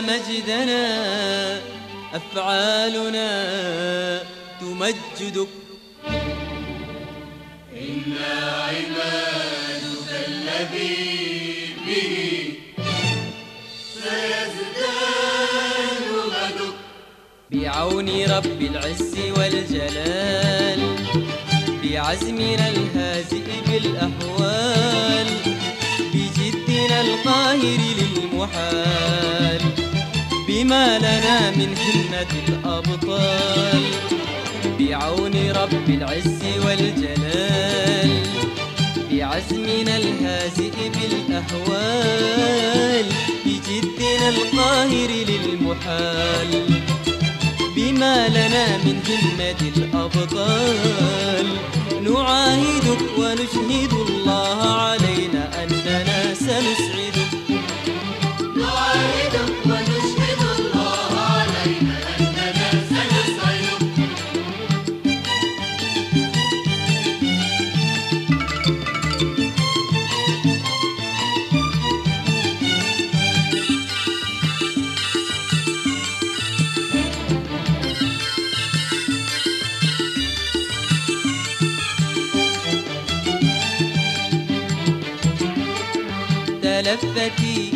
مجدنا أفعالنا تمجدك. إنا عبادك الذي به سيزداد مجدك بعون رب العز والجلال بعزمنا الهازئ بالأحوال بجدنا القاهر للمحال. بما لنا من همة الأبطال. بعون رب العز والجلال بعزمنا الهازئ بالأحوال بجدنا القاهر للمحال. بما لنا من همة الأبطال نعاهدك ونشهد الله علينا أننا سنسعدك تلفتي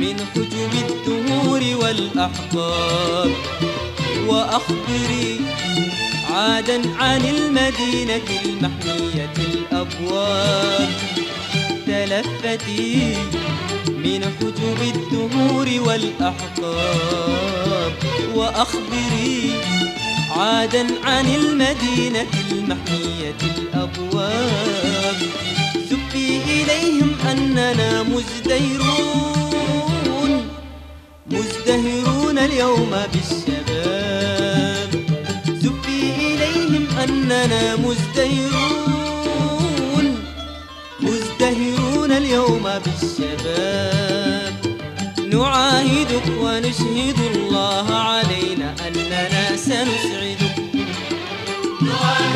من حجب الدهور والأحقاب وأخبري عادا عن المدينة المحمية الأبواب. تلفتي من حجب الدهور والأحقاب وأخبري عادا عن المدينة المحمية الأبواب. زفي إليهم أننا مزدهرون مزدهرون اليوم بالشباب. زفي إليهم أننا مزدهرون مزدهرون اليوم بالشباب. نعاهدك ونشهد الله علينا أننا سنسعدك. نعاهدك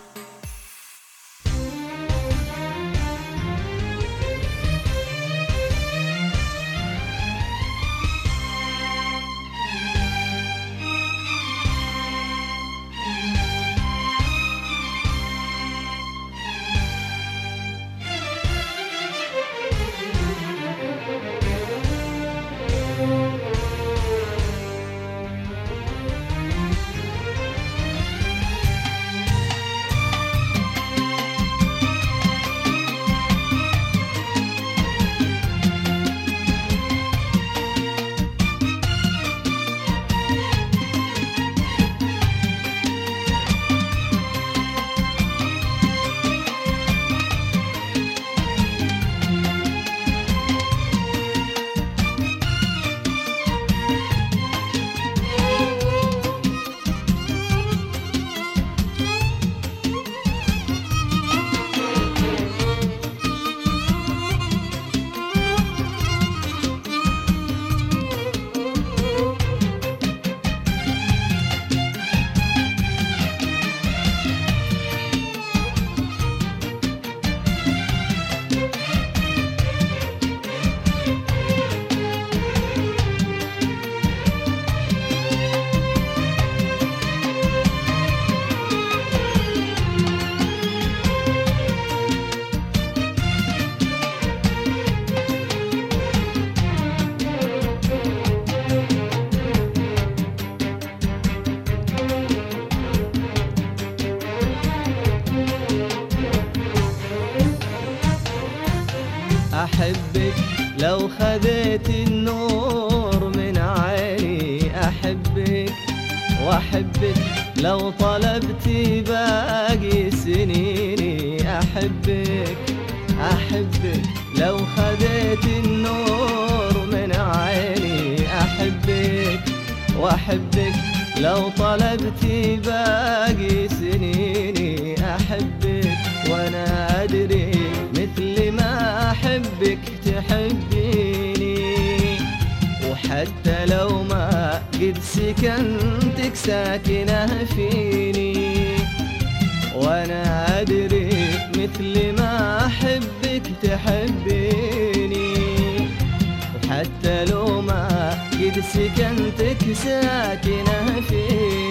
سكنتك ساكنة فيني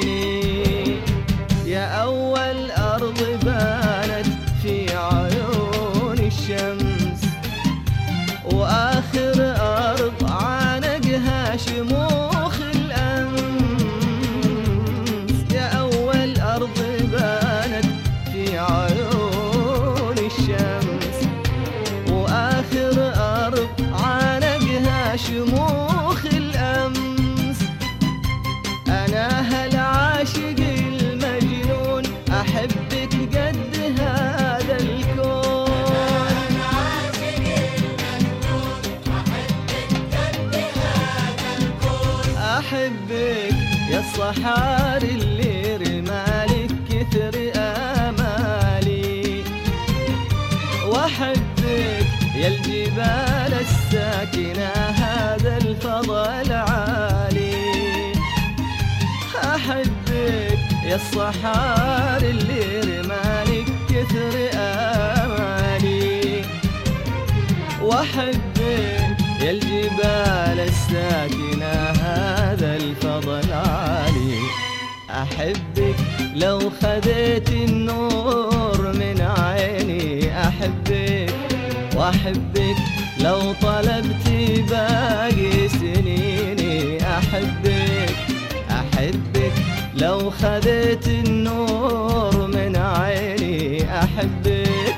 يا الصحاري اللي رمالك كثر آمالي. وأحبك يا الجبال الساكنة هذا الفضاء العالي أحبك يا الصحاري اللي رمالك كثر آمالي. وأحبك يا الجبال الساكنة هذا العالي أحبك. لو خذيت النور من عيني أحبك وأحبك. لو طلبت باقي سنيني أحبك. أحبك. لو خذيت النور من عيني أحبك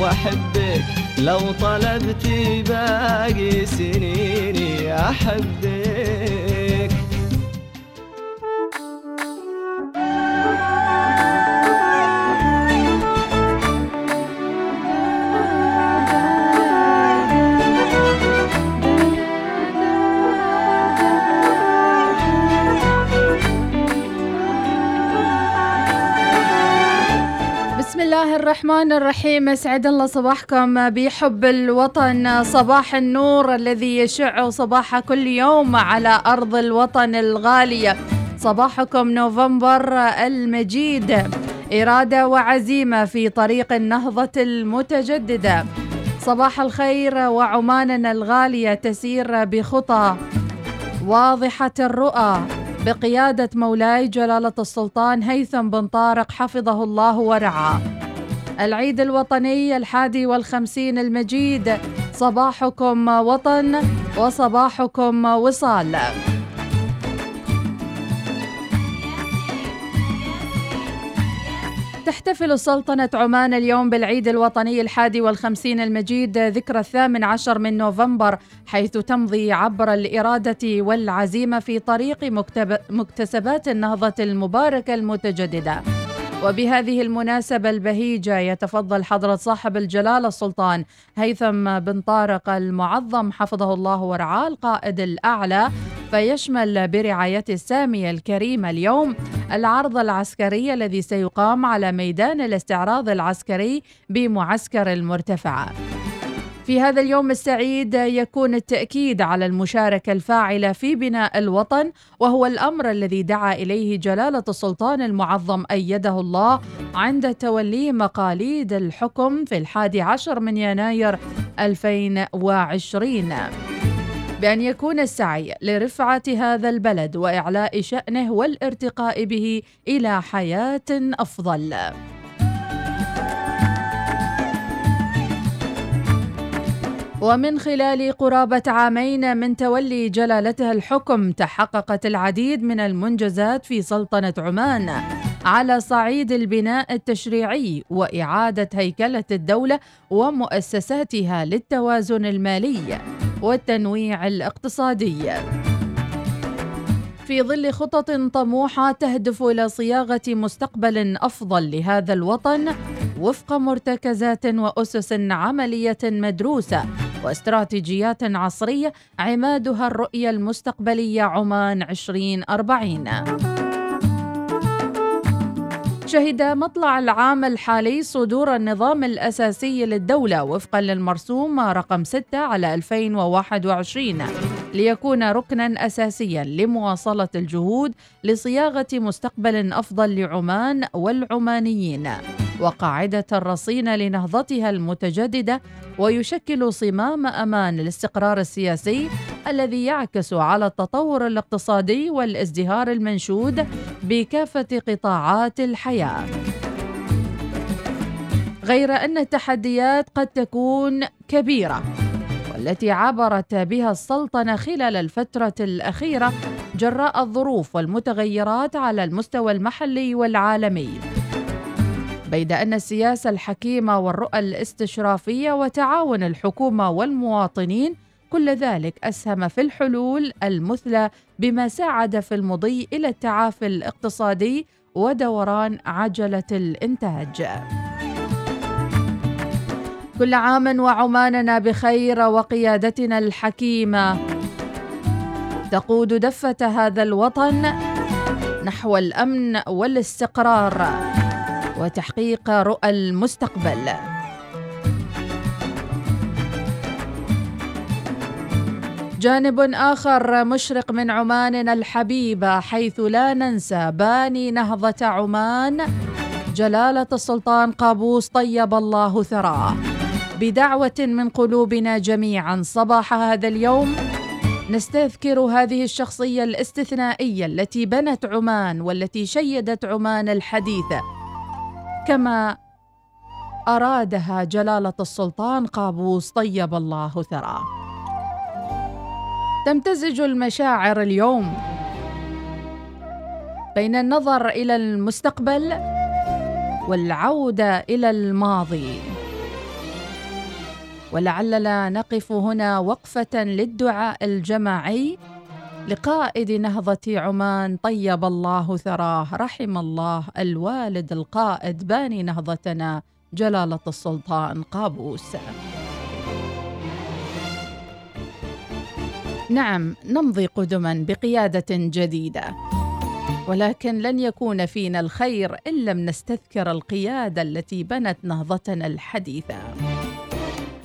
وأحبك. لو طلبت باقي سنيني أحبك. الرحمن الرحيم اسعد الله صباحكم بحب الوطن. صباح النور الذي يشع صباح كل يوم على أرض الوطن الغالية. صباحكم نوفمبر المجيد. إرادة وعزيمة في طريق النهضة المتجددة. صباح الخير وعماننا الغالية تسير بخطى. واضحة الرؤى. بقيادة مولاي جلالة السلطان هيثم بن طارق حفظه الله ورعاه. العيد الوطني الحادي والخمسين المجيد. صباحكم وطن وصباحكم وصال. تحتفل سلطنة عمان اليوم بالعيد الوطني الحادي والخمسين المجيد ذكرى الثامن عشر من نوفمبر حيث تمضي عبر الإرادة والعزيمة في طريق مكتب مكتسبات النهضة المباركة المتجددة. وبهذه المناسبة البهيجة يتفضل حضرة صاحب الجلالة السلطان هيثم بن طارق المعظم حفظه الله ورعاه القائد الأعلى فيشمل برعايته السامية الكريمة اليوم العرض العسكري الذي سيقام على ميدان الاستعراض العسكري بمعسكر المرتفعة في هذا اليوم السعيد يكون التأكيد على المشاركة الفاعلة في بناء الوطن وهو الأمر الذي دعا إليه جلالة السلطان المعظم أيده الله عند توليه مقاليد الحكم في الحادي عشر من يناير 2020 بأن يكون السعي لرفعة هذا البلد وإعلاء شأنه والارتقاء به إلى حياة أفضل. ومن خلال قرابة عامين من تولي جلالتها الحكم تحققت العديد من المنجزات في سلطنة عمان على صعيد البناء التشريعي وإعادة هيكلة الدولة ومؤسساتها للتوازن المالي والتنويع الاقتصادي. في ظل خطط طموحة تهدف إلى صياغة مستقبل أفضل لهذا الوطن وفق مرتكزات وأسس عملية مدروسة واستراتيجيات عصرية عمادها الرؤية المستقبلية عمان 2040 شهد مطلع العام الحالي صدور النظام الأساسي للدولة وفقا للمرسوم رقم 6 على 2021 ليكون ركنا أساسيا لمواصلة الجهود لصياغة مستقبل أفضل لعمان والعمانيين. وقاعدة رصينة لنهضتها المتجددة ويشكل صمام أمان الاستقرار السياسي الذي يعكس على التطور الاقتصادي والازدهار المنشود بكافة قطاعات الحياة. غير أن التحديات قد تكون كبيرة والتي عبرت بها السلطنة خلال الفترة الأخيرة جراء الظروف والمتغيرات على المستوى المحلي والعالمي. بيد أن السياسة الحكيمة والرؤى الاستشرافية وتعاون الحكومة والمواطنين كل ذلك أسهم في الحلول المثلى بما ساعد في المضي إلى التعافي الاقتصادي ودوران عجلة الإنتاج. كل عام وعماننا بخير وقيادتنا الحكيمة تقود دفة هذا الوطن نحو الأمن والاستقرار وتحقيق رؤى المستقبل. جانب آخر مشرق من عماننا الحبيبة حيث لا ننسى باني نهضة عمان. جلالة السلطان قابوس طيب الله ثراه. بدعوة من قلوبنا جميعا. صباح هذا اليوم. نستذكر هذه الشخصية الاستثنائية التي بنت عمان والتي شيدت عمان الحديثة كما أرادها جلالة السلطان قابوس طيب الله ثراه. تمتزج المشاعر اليوم بين النظر إلى المستقبل والعودة إلى الماضي. ولعلنا نقف هنا وقفة للدعاء الجماعي. لقائد نهضة عمان طيب الله ثراه رحم الله الوالد القائد باني نهضتنا جلالة السلطان قابوس. نعم نمضي قدما بقيادة جديدة ولكن لن يكون فينا الخير إن لم نستذكر القيادة التي بنت نهضتنا الحديثة.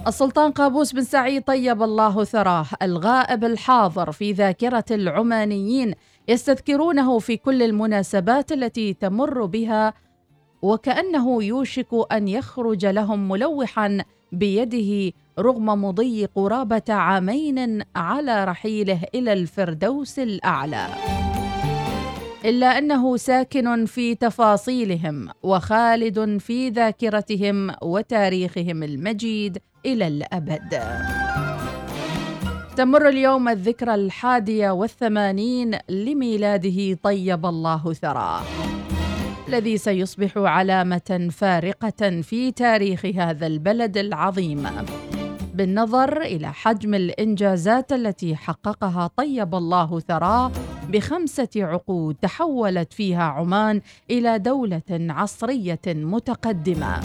السلطان قابوس بن سعيد طيب الله ثراه. الغائب الحاضر في ذاكرة العمانيين يستذكرونه في كل المناسبات التي تمر بها وكأنه يوشك أن يخرج لهم ملوحا بيده رغم مضي قرابة عامين على رحيله إلى الفردوس الأعلى. إلا أنه ساكن في تفاصيلهم وخالد في ذاكرتهم وتاريخهم المجيد إلى الأبد. تمر اليوم الذكرى الحادية والثمانين لميلاده طيب الله ثراه الذي سيصبح علامة فارقة في تاريخ هذا البلد العظيم. بالنظر إلى حجم الإنجازات التي حققها طيب الله ثراه بخمسة عقود تحولت فيها عمان إلى دولة عصرية متقدمة.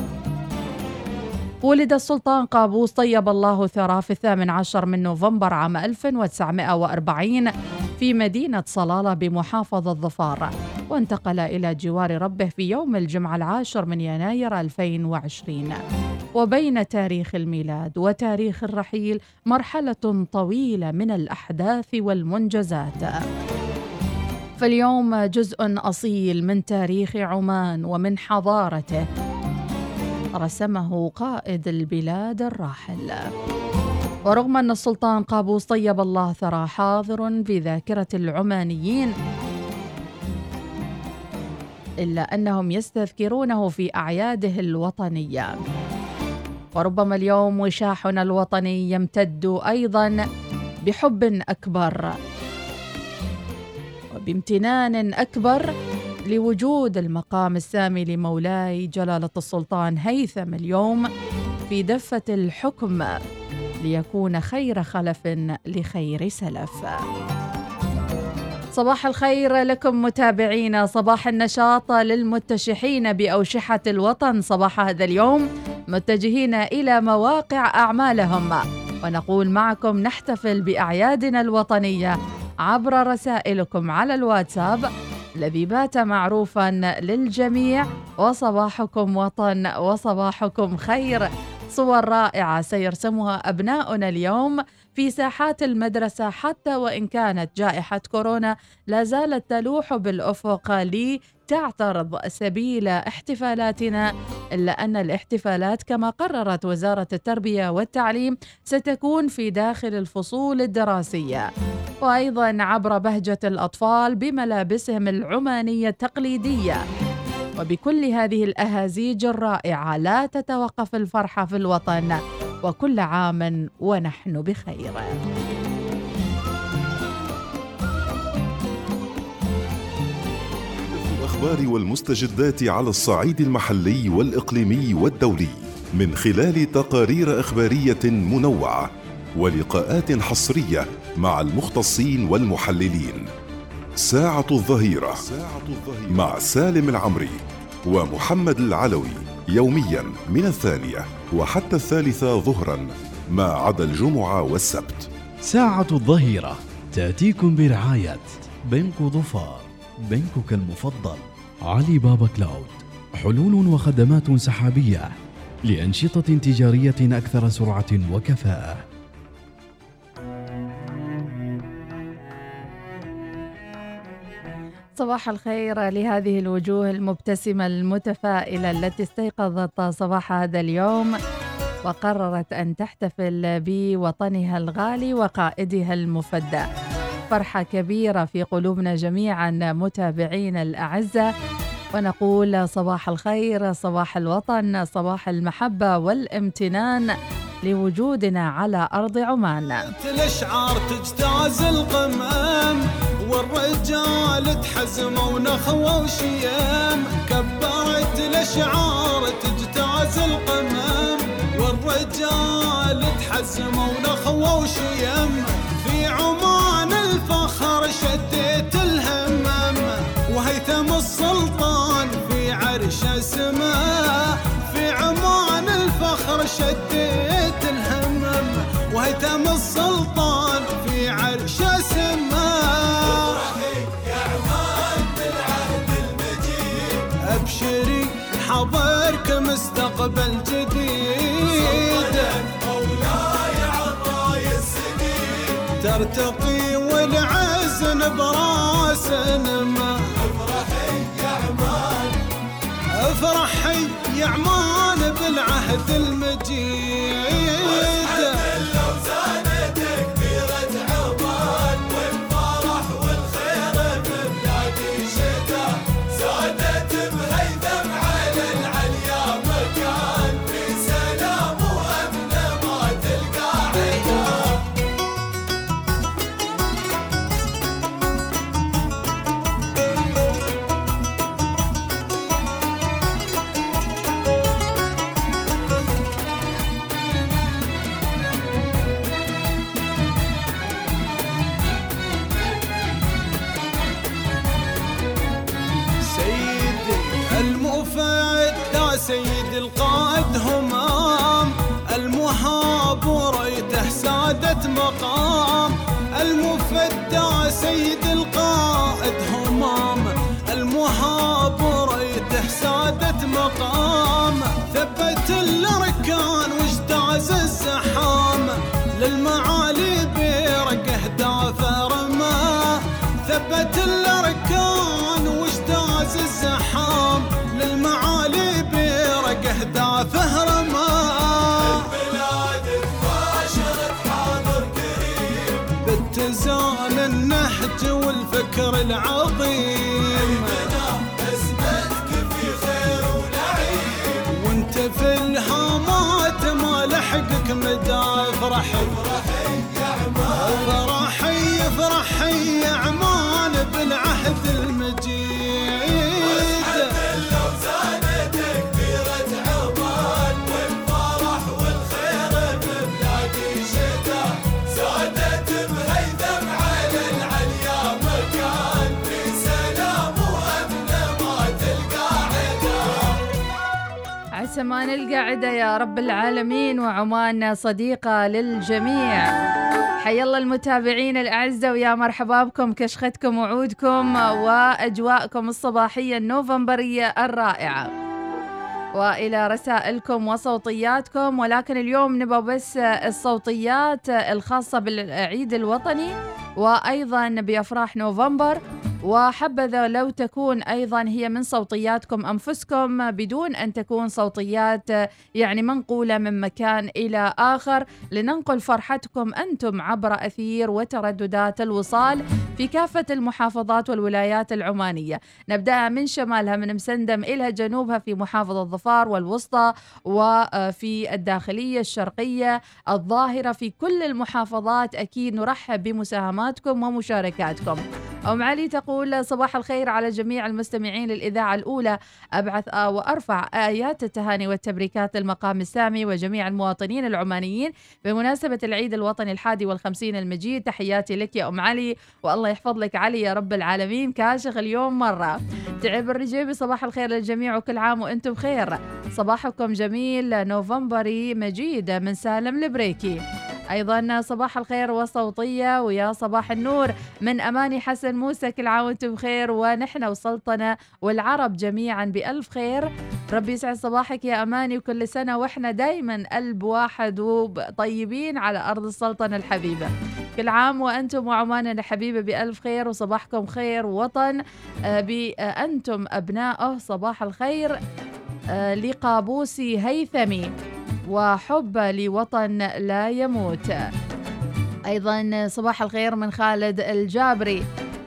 ولد السلطان قابوس طيب الله ثراه في الثامن عشر من نوفمبر عام 1940 في مدينة صلالة بمحافظة ظفار. وانتقل إلى جوار ربه في يوم الجمعة العاشر من يناير 2020 وبين تاريخ الميلاد وتاريخ الرحيل مرحلة طويلة من الأحداث والمنجزات. فاليوم جزء أصيل من تاريخ عمان ومن حضارته رسمه قائد البلاد الراحل. ورغم أن السلطان قابوس طيب الله ثرى حاضر في ذاكرة العمانيين إلا أنهم يستذكرونه في أعياده الوطنية. وربما اليوم وشاحنا الوطني يمتد أيضا بحب أكبر. وبامتنان أكبر لوجود المقام السامي لمولاي جلالة السلطان هيثم اليوم في دفة الحكم ليكون خير خلف لخير سلف. صباح الخير لكم متابعينا صباح النشاط للمتشحين بأوشحة الوطن. صباح هذا اليوم متجهين إلى مواقع أعمالهم. ونقول معكم نحتفل بأعيادنا الوطنية عبر رسائلكم على الواتساب الذي بات معروفا للجميع وصباحكم وطن وصباحكم خير. صور رائعة سيرسمها أبناؤنا اليوم. في ساحات المدرسة حتى وإن كانت جائحة كورونا لا زالت تلوح بالأفق لتعترض سبيل احتفالاتنا إلا أن الاحتفالات كما قررت وزارة التربية والتعليم ستكون في داخل الفصول الدراسية. وأيضا عبر بهجة الأطفال بملابسهم العمانية التقليدية. وبكل هذه الأهازيج الرائعة لا تتوقف الفرحة في الوطن. وكل عام ونحن بخير. الأخبار والمستجدات على الصعيد المحلي والإقليمي والدولي من خلال تقارير إخبارية منوعة ولقاءات حصرية مع المختصين والمحللين. ساعة الظهيرة مع سالم العمري ومحمد العلوي يوميا من الثانية. وحتى الثالثة ظهرا ما عدا الجمعة والسبت. ساعة الظهيرة تأتيكم برعاية بنك ظفار بنكك المفضل علي بابا كلاود. حلول وخدمات سحابية لأنشطة تجارية أكثر سرعة وكفاءة. صباح الخير لهذه الوجوه المبتسمة المتفائلة التي استيقظت صباح هذا اليوم وقررت أن تحتفل بوطنها الغالي وقائدها المفدى. فرحة كبيرة في قلوبنا جميعا متابعينا الأعزة ونقول صباح الخير صباح الوطن صباح المحبة والامتنان لوجودنا على أرض عمان. الأشعار تجتاز القمم والرجال تحزموا ونخوة وشيم كبرت الأشعار تجتاز القمم. والرجال تحزموا ونخوة وشيم في عمان الفخر شديت الهمم. وهيثم السلطان في عرش سماه في عمان الفخر شديت الهمم. وهيثم السلطان مستقبل جديد. ترتقي والعزن براس نما. افرحي يا عمان بالعهد المجيد. سيد القائد همام المهاب وريته سادة مقام. المفدى سيد القائد همام المهاب وريته سادة مقام. ثبت الأركان واجتاز الزحام. للمعالي برقه دافع رماه ثبت الاركان النهج والفكر العظيم. وانت في الهامات ما لحقك مدى افرح افرحي افرحي يا عمان بالعهد المجيد. سمان القاعدة يا رب العالمين وعمان صديقة للجميع. حيا الله المتابعين الأعزة ويا مرحبا بكم كشختكم وعودكم وأجواءكم الصباحية النوفمبرية الرائعة. وإلى رسائلكم وصوتياتكم ولكن اليوم نبى بس الصوتيات الخاصة بالعيد الوطني وأيضا بأفراح نوفمبر. وحبذا لو تكون أيضا هي من صوتياتكم أنفسكم بدون أن تكون صوتيات يعني منقولة من مكان إلى آخر. لننقل فرحتكم أنتم عبر أثير وترددات الوصال في كافة المحافظات والولايات العمانية. نبداها من شمالها من مسندم إلى جنوبها في محافظة ظفار والوسطى وفي الداخلية الشرقية الظاهرة في كل المحافظات. أكيد نرحب بمساهماتكم ومشاركاتكم. أم علي تقول صباح الخير على جميع المستمعين للإذاعة الأولى. أبعث وأرفع آيات التهاني والتبريكات للمقام السامي وجميع المواطنين العمانيين. بمناسبة العيد الوطني الحادي والخمسين المجيد تحياتي لك يا أم علي والله يحفظ لك علي يا رب العالمين. كاشخ اليوم مرة. تعب الرجيبي صباح الخير للجميع وكل عام وأنتم بخير. صباحكم جميل نوفمبري مجيد من سالم البريكي. أيضا صباح الخير وصوتية ويا صباح النور. من أماني حسن موسى كل عام وأنتم بخير. ونحن والسلطنه والعرب جميعا بألف خير. ربي يسعد صباحك يا أماني وكل سنة. وإحنا دائما قلب واحد وطيبين على أرض السلطنة الحبيبة. كل عام وأنتم وعمان الحبيبه بألف خير وصباحكم خير وطن. آه، بانتم ابنائه صباح الخير. آه، لقابوسي هيثمي. وحب لوطن لا يموت. أيضا صباح الخير من خالد الجابري.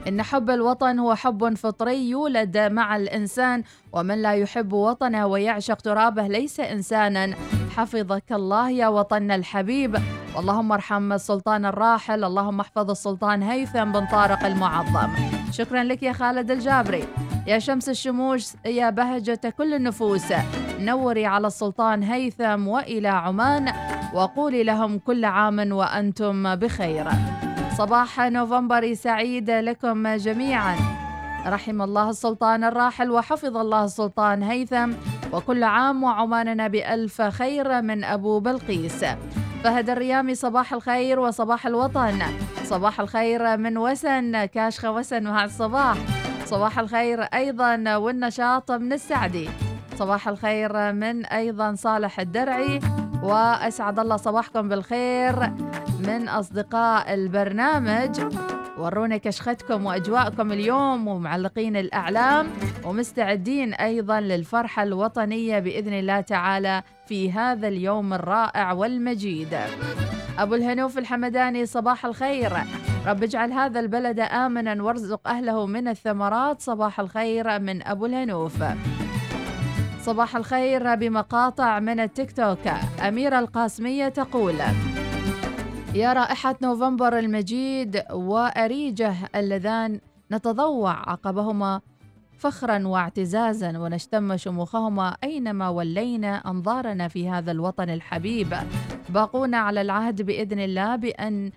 إن حب الوطن هو حب فطري يولد مع الإنسان ومن لا يحب وطنه ويعشق ترابه ليس إنسانا. حفظك الله يا وطننا الحبيب. اللهم ارحم السلطان الراحل اللهم احفظ السلطان هيثم بن طارق المعظم. شكرا لك يا خالد الجابري. يا شمس الشموس يا بهجة كل النفوس. نوري على السلطان هيثم وإلى عمان. وقولي لهم كل عام وأنتم بخير. صباح نوفمبر سعيد لكم جميعا. رحم الله السلطان الراحل وحفظ الله السلطان هيثم. وكل عام وعماننا بألف خير من أبو بلقيس. فهد الريامي صباح الخير وصباح الوطن. صباح الخير من وسن كاشخة وسن مع الصباح. صباح الخير أيضا والنشاط من السعدي. صباح الخير من أيضا صالح الدرعي وأسعد الله صباحكم بالخير من أصدقاء البرنامج. ورونا كشختكم وأجواءكم اليوم ومعلقين الأعلام ومستعدين أيضا للفرحة الوطنية بإذن الله تعالى في هذا اليوم الرائع والمجيد. أبو الهنوف الحمداني صباح الخير. رب اجعل هذا البلد آمنا وارزق أهله من الثمرات صباح الخير من أبو الهنوف. صباح الخير بمقاطع من التيك توك. أميرة القاسمية تقول يا رائحة نوفمبر المجيد وأريجه اللذان نتضوع عقبهما فخرا واعتزازا ونشتم شموخهما أينما ولينا أنظارنا في هذا الوطن الحبيب. باقون على العهد بإذن الله بأن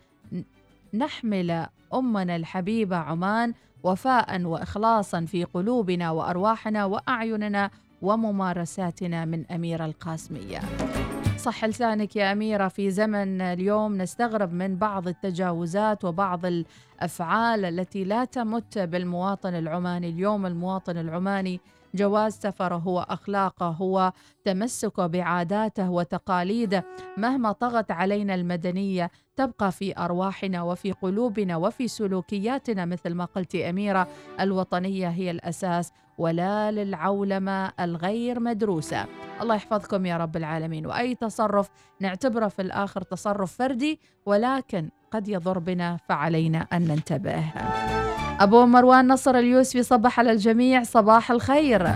نحمل أمنا الحبيبة عمان وفاء واخلاصا في قلوبنا وأرواحنا وأعيننا وممارساتنا من أميرة القاسمية. صح لسانك يا أميرة في زمن اليوم نستغرب من بعض التجاوزات وبعض الأفعال التي لا تمت بالمواطن العماني. اليوم المواطن العماني جواز سفره هو أخلاقه هو تمسكه بعاداته وتقاليده. مهما طغت علينا المدنية تبقى في أرواحنا وفي قلوبنا وفي سلوكياتنا مثل ما قلت أميرة الوطنية هي الأساس. ولا للعولمة الغير مدروسة. الله يحفظكم يا رب العالمين. وأي تصرف نعتبره في الآخر تصرف فردي ولكن قد يضر بنا فعلينا أن ننتبه. أبو مروان نصر اليوسفي صبح على الجميع. صباح الخير.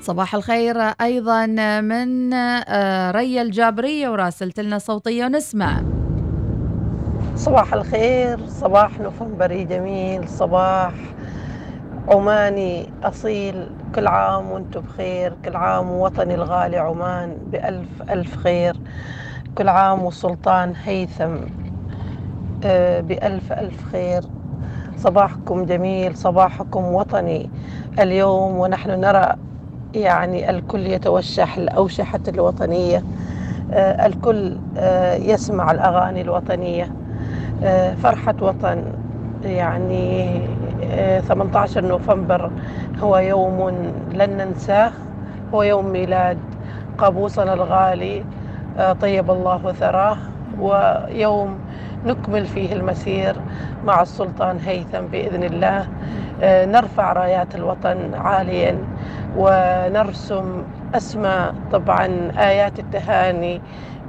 صباح الخير أيضا من آه، ريا الجابرية وراسلت لنا صوتية ونسمع. صباح الخير صباح نوفمبري جميل صباح عماني أصيل كل عام وأنتم بخير كل عام وطني الغالي عمان بألف ألف خير. كل عام والسلطان هيثم آه، بألف ألف خير. صباحكم جميل صباحكم وطني. اليوم ونحن نرى يعني الكل يتوشح الأوشحة الوطنية. آه، الكل آه، يسمع الأغاني الوطنية. فرحة وطن يعني 18 نوفمبر هو يوم لن ننساه هو يوم ميلاد قابوسنا الغالي آه، طيب الله ثراه ويوم نكمل فيه المسير مع السلطان هيثم بإذن الله. آه، نرفع رايات الوطن عاليا ونرسم أسمى طبعا آيات التهاني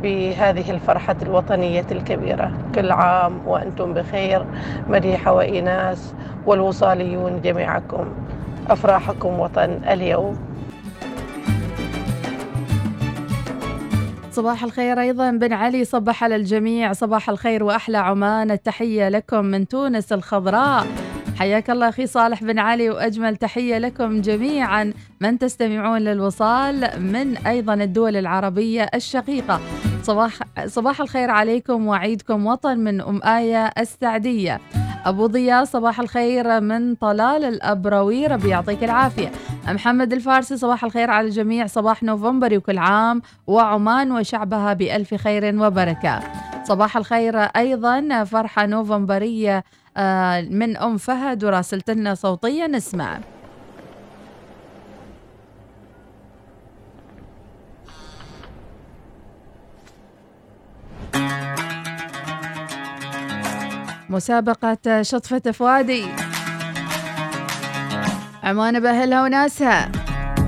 بهذه الفرحة الوطنية الكبيرة. كل عام وأنتم بخير مديحة وإيناس والوصاليون جميعكم. أفراحكم وطن اليوم. صباح الخير أيضا. بن علي صبح على الجميع. صباح الخير وأحلى عمان. التحية لكم من تونس الخضراء. حياك الله أخي صالح بن علي وأجمل تحية لكم جميعا. من تستمعون للوصال من أيضا الدول العربية الشقيقة. صباح صباح الخير عليكم وعيدكم وطن من أم آية السعدية. أبو ضياء صباح الخير من طلال الأبروي ربي يعطيك العافية. محمد الفارسي صباح الخير على الجميع. صباح نوفمبر وكل عام وعمان وشعبها بألف خير وبركة. صباح الخير أيضا فرحة نوفمبرية آه، من أم فهد وراسلت لنا صوتيا نسمع. مسابقة شطفة فؤادي عمان بأهلها وناسها.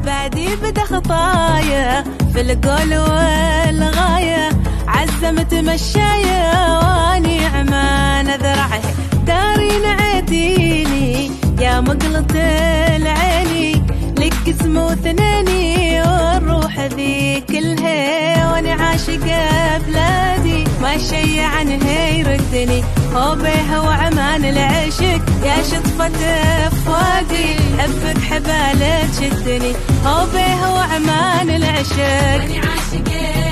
بعدي بدأ خطايا في القول والغاية. عزمت مشايا واني عمان ذرعة. دارين عديني يا مقلة العيني. لك اسم وثنيني والروح ذي كلها وأنا عاشقة بلادي. ما شي عنها يردني هو بيها وعمان العشق. يا شطفة فؤادي حبك حبالة تشدني هو بيها وعمان العشق. أنا عاشقة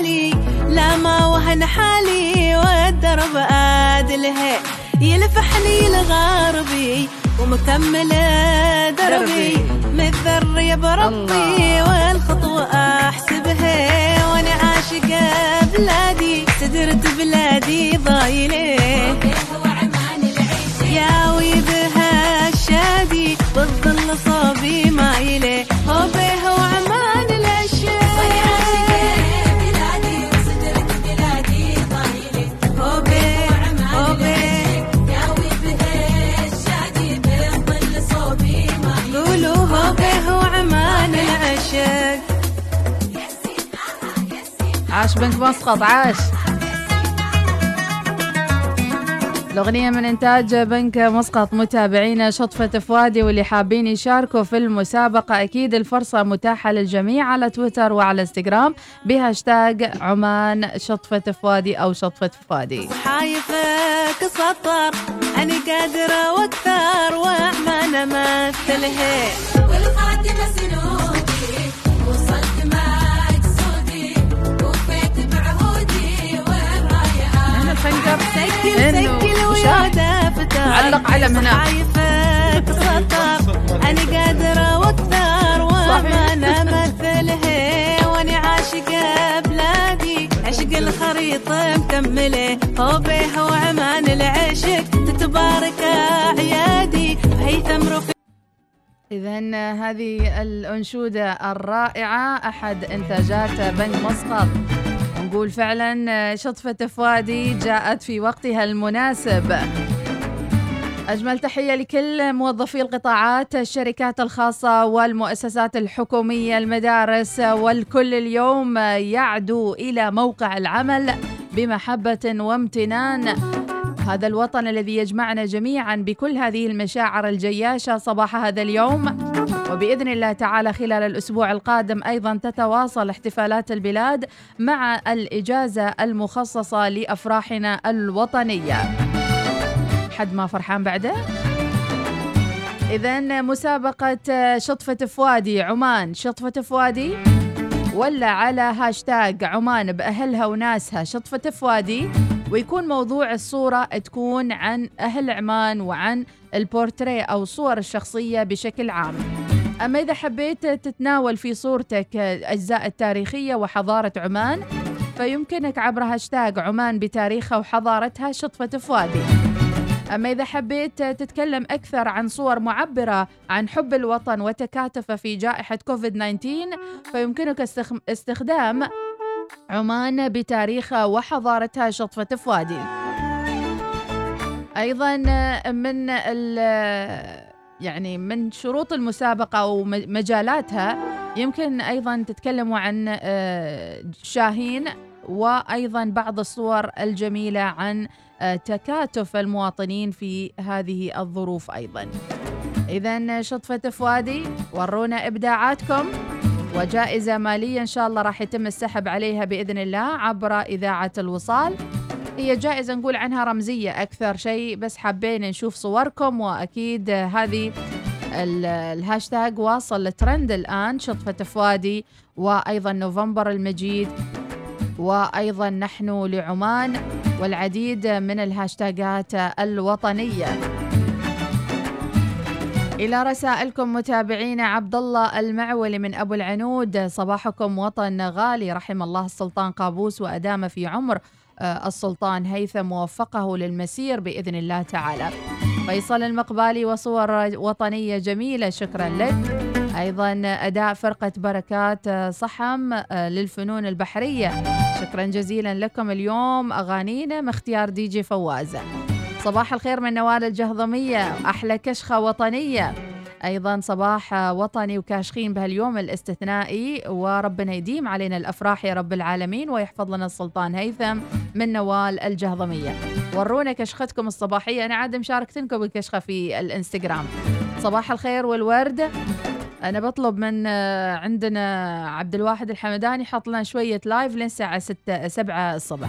الاهوالي لا ما وهن حالي والدرب ادلها يلفحني لغربي ومكمل دربي. متذر يا بربي والخطوة احسبها وأنا عاشقة بلادي. سدرت بلادي ضايلة. وعمان العشق يا ويبها الشادي بالظل صوبي مايلة. هو مسقط عاش الأغنية من إنتاج بنك مسقط. متابعينا شطفة فؤادي واللي حابين يشاركوا في المسابقة أكيد الفرصة متاحة للجميع على تويتر وعلى إنستغرام. بهاشتاج عمان شطفة فؤادي أو شطفة فؤادي. حايفك سطر أنا قادرة وأكثر وعمان أمثلها والخاتمة سنودي الخنجر سجل سجل. ويا دفتر علق علم هنا. سطر أنا قادرة وأكثر وأمان أمثلها وأنا عاشقة بلادي. عشق الخريطة مكملة هو بيها وعمان العشق تتبارك أعيادي. هيثم رفيق إذا هذه الأنشودة الرائعة. أحد إنتاجات بنك مسقط. نقول فعلا شطفة فؤادي جاءت في وقتها المناسب. أجمل تحية لكل موظفي القطاعات الشركات الخاصة والمؤسسات الحكومية المدارس والكل اليوم يعدو إلى موقع العمل بمحبة وامتنان. هذا الوطن الذي يجمعنا جميعا بكل هذه المشاعر الجياشة صباح هذا اليوم. وبإذن الله تعالى خلال الأسبوع القادم أيضا تتواصل احتفالات البلاد مع الإجازة المخصصة لأفراحنا الوطنية. حد ما فرحان بعده؟ إذا مسابقة شطفة فوادي عمان شطفة فوادي ولا على هاشتاج عمان بأهلها وناسها شطفة فوادي ويكون موضوع الصورة تكون عن أهل عمان وعن البورتريه أو صور الشخصية بشكل عام. أما إذا حبيت تتناول في صورتك أجزاء التاريخية وحضارة عمان فيمكنك عبر هاشتاج عمان بتاريخها وحضارتها شطفة فوادي أما إذا حبيت تتكلم أكثر عن صور معبرة عن حب الوطن وتكاتف في جائحة كوفيد 19 فيمكنك استخ- استخدام عمان بتاريخها وحضارتها شطفة فوادي أيضا من يعني من شروط المسابقة أو م- مجالاتها يمكن أيضا تتكلموا عن آه، شاهين وأيضا بعض الصور الجميلة عن آه، تكاتف المواطنين في هذه الظروف أيضا. إذا شطفة فوادي ورونا إبداعاتكم. وجائزة مالية إن شاء الله راح يتم السحب عليها بإذن الله عبر إذاعة الوصال. هي جائزة نقول عنها رمزية أكثر شيء بس حابين نشوف صوركم وأكيد هذه ال- الهاشتاج واصل لترند الآن شطفة فوادي وأيضا نوفمبر المجيد وأيضا نحن لعمان والعديد من الهاشتاجات الوطنية. إلى رسائلكم متابعينا عبد الله المعولي من أبو العنود. صباحكم وطن غالي. رحم الله السلطان قابوس وأدام في عمر آه، السلطان هيثم ووفقه للمسير بإذن الله تعالى. فيصل المقبالي وصور وطنية جميلة. شكرا لك. أيضا أداء فرقة بركات آه، صحم آه، للفنون البحرية. شكرا جزيلا لكم اليوم. أغانينا من اختيار دي جي فوازة صباح الخير من نوال الجهضمية أحلى كشخة وطنية. أيضا صباح وطني وكاشخين بهاليوم الاستثنائي وربنا يديم علينا الأفراح يا رب العالمين ويحفظ لنا السلطان هيثم من نوال الجهضمية. ورونا كشختكم الصباحية أنا عاد مشاركتكم الكشخة في الإنستغرام. صباح الخير والورد. أنا بطلب من آه، عندنا عبد الواحد الحمداني حط لنا شوية live لين الساعة 6 7 الصبح.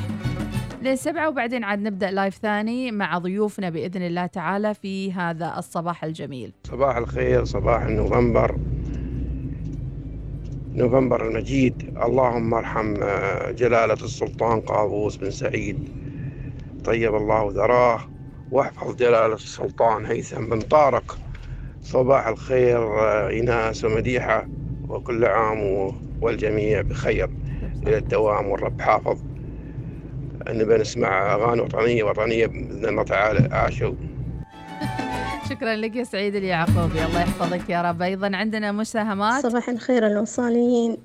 لين سبعة وبعدين عاد نبدأ live ثاني مع ضيوفنا بإذن الله تعالى في هذا الصباح الجميل. صباح الخير صباح نوفمبر. نوفمبر المجيد. اللهم ارحم آه، جلالة السلطان قابوس بن سعيد. طيب الله ذراه. واحفظ جلالة السلطان هيثم بن طارق. صباح الخير آه، إيناس ومديحة وكل عام والجميع بخير. إلى الدوام والرب حافظ. نبي نسمع أغاني وطنية وطنية بإذن الله تعالى. عاشوا شكرا لك يا سعيد اليعقوبي. الله يحفظك يا رب. أيضا عندنا مساهمات. صباح الخير الوصاليين.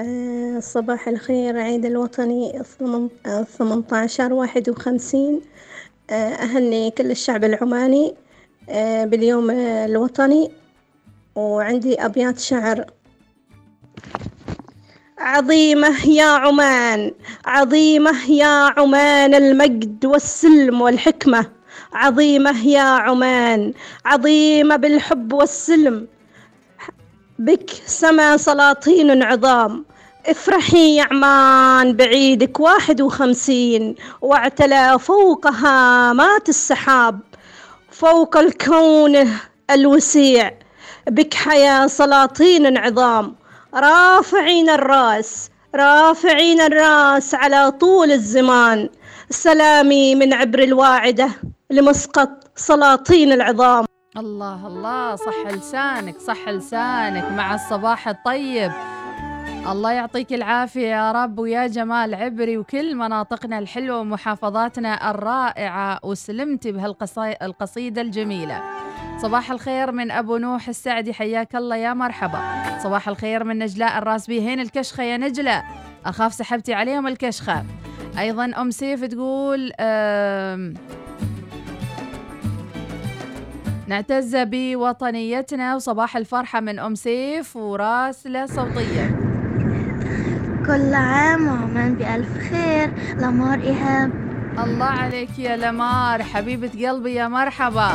آه، صباح الخير عيد الوطني ثمانية عشر واحد وخمسين. أهني كل الشعب العماني آه، باليوم آه، الوطني. وعندي أبيات شعر. عظيمة يا عمان عظيمة يا عمان المجد والسلم والحكمة. عظيمة يا عمان عظيمة بالحب والسلم. بك سما سلاطين عظام. افرحي يا عمان بعيدك واحد وخمسين واعتلى فوق هامات السحاب. فوق الكون الوسيع بك حياة سلاطين عظام. رافعين الراس رافعين الراس على طول الزمان. سلامي من عبر الواعدة لمسقط سلاطين العظام. الله الله صح لسانك صح لسانك مع الصباح الطيب. الله يعطيك العافية يا رب ويا جمال عبري وكل مناطقنا الحلوة ومحافظاتنا الرائعة وسلمتي بهالقصيدة الجميلة. صباح الخير من أبو نوح السعدي حياك الله يا مرحبا. صباح الخير من نجلاء الراسبي هين الكشخة يا نجلة. أخاف سحبتي عليهم الكشخة. أيضا أم سيف تقول آم نعتز بوطنيتنا وصباح الفرحة من أم سيف وراسلة صوتية. كل عام وعمان بألف خير. لمار إيهاب. الله عليك يا لمار حبيبة قلبي يا مرحبا.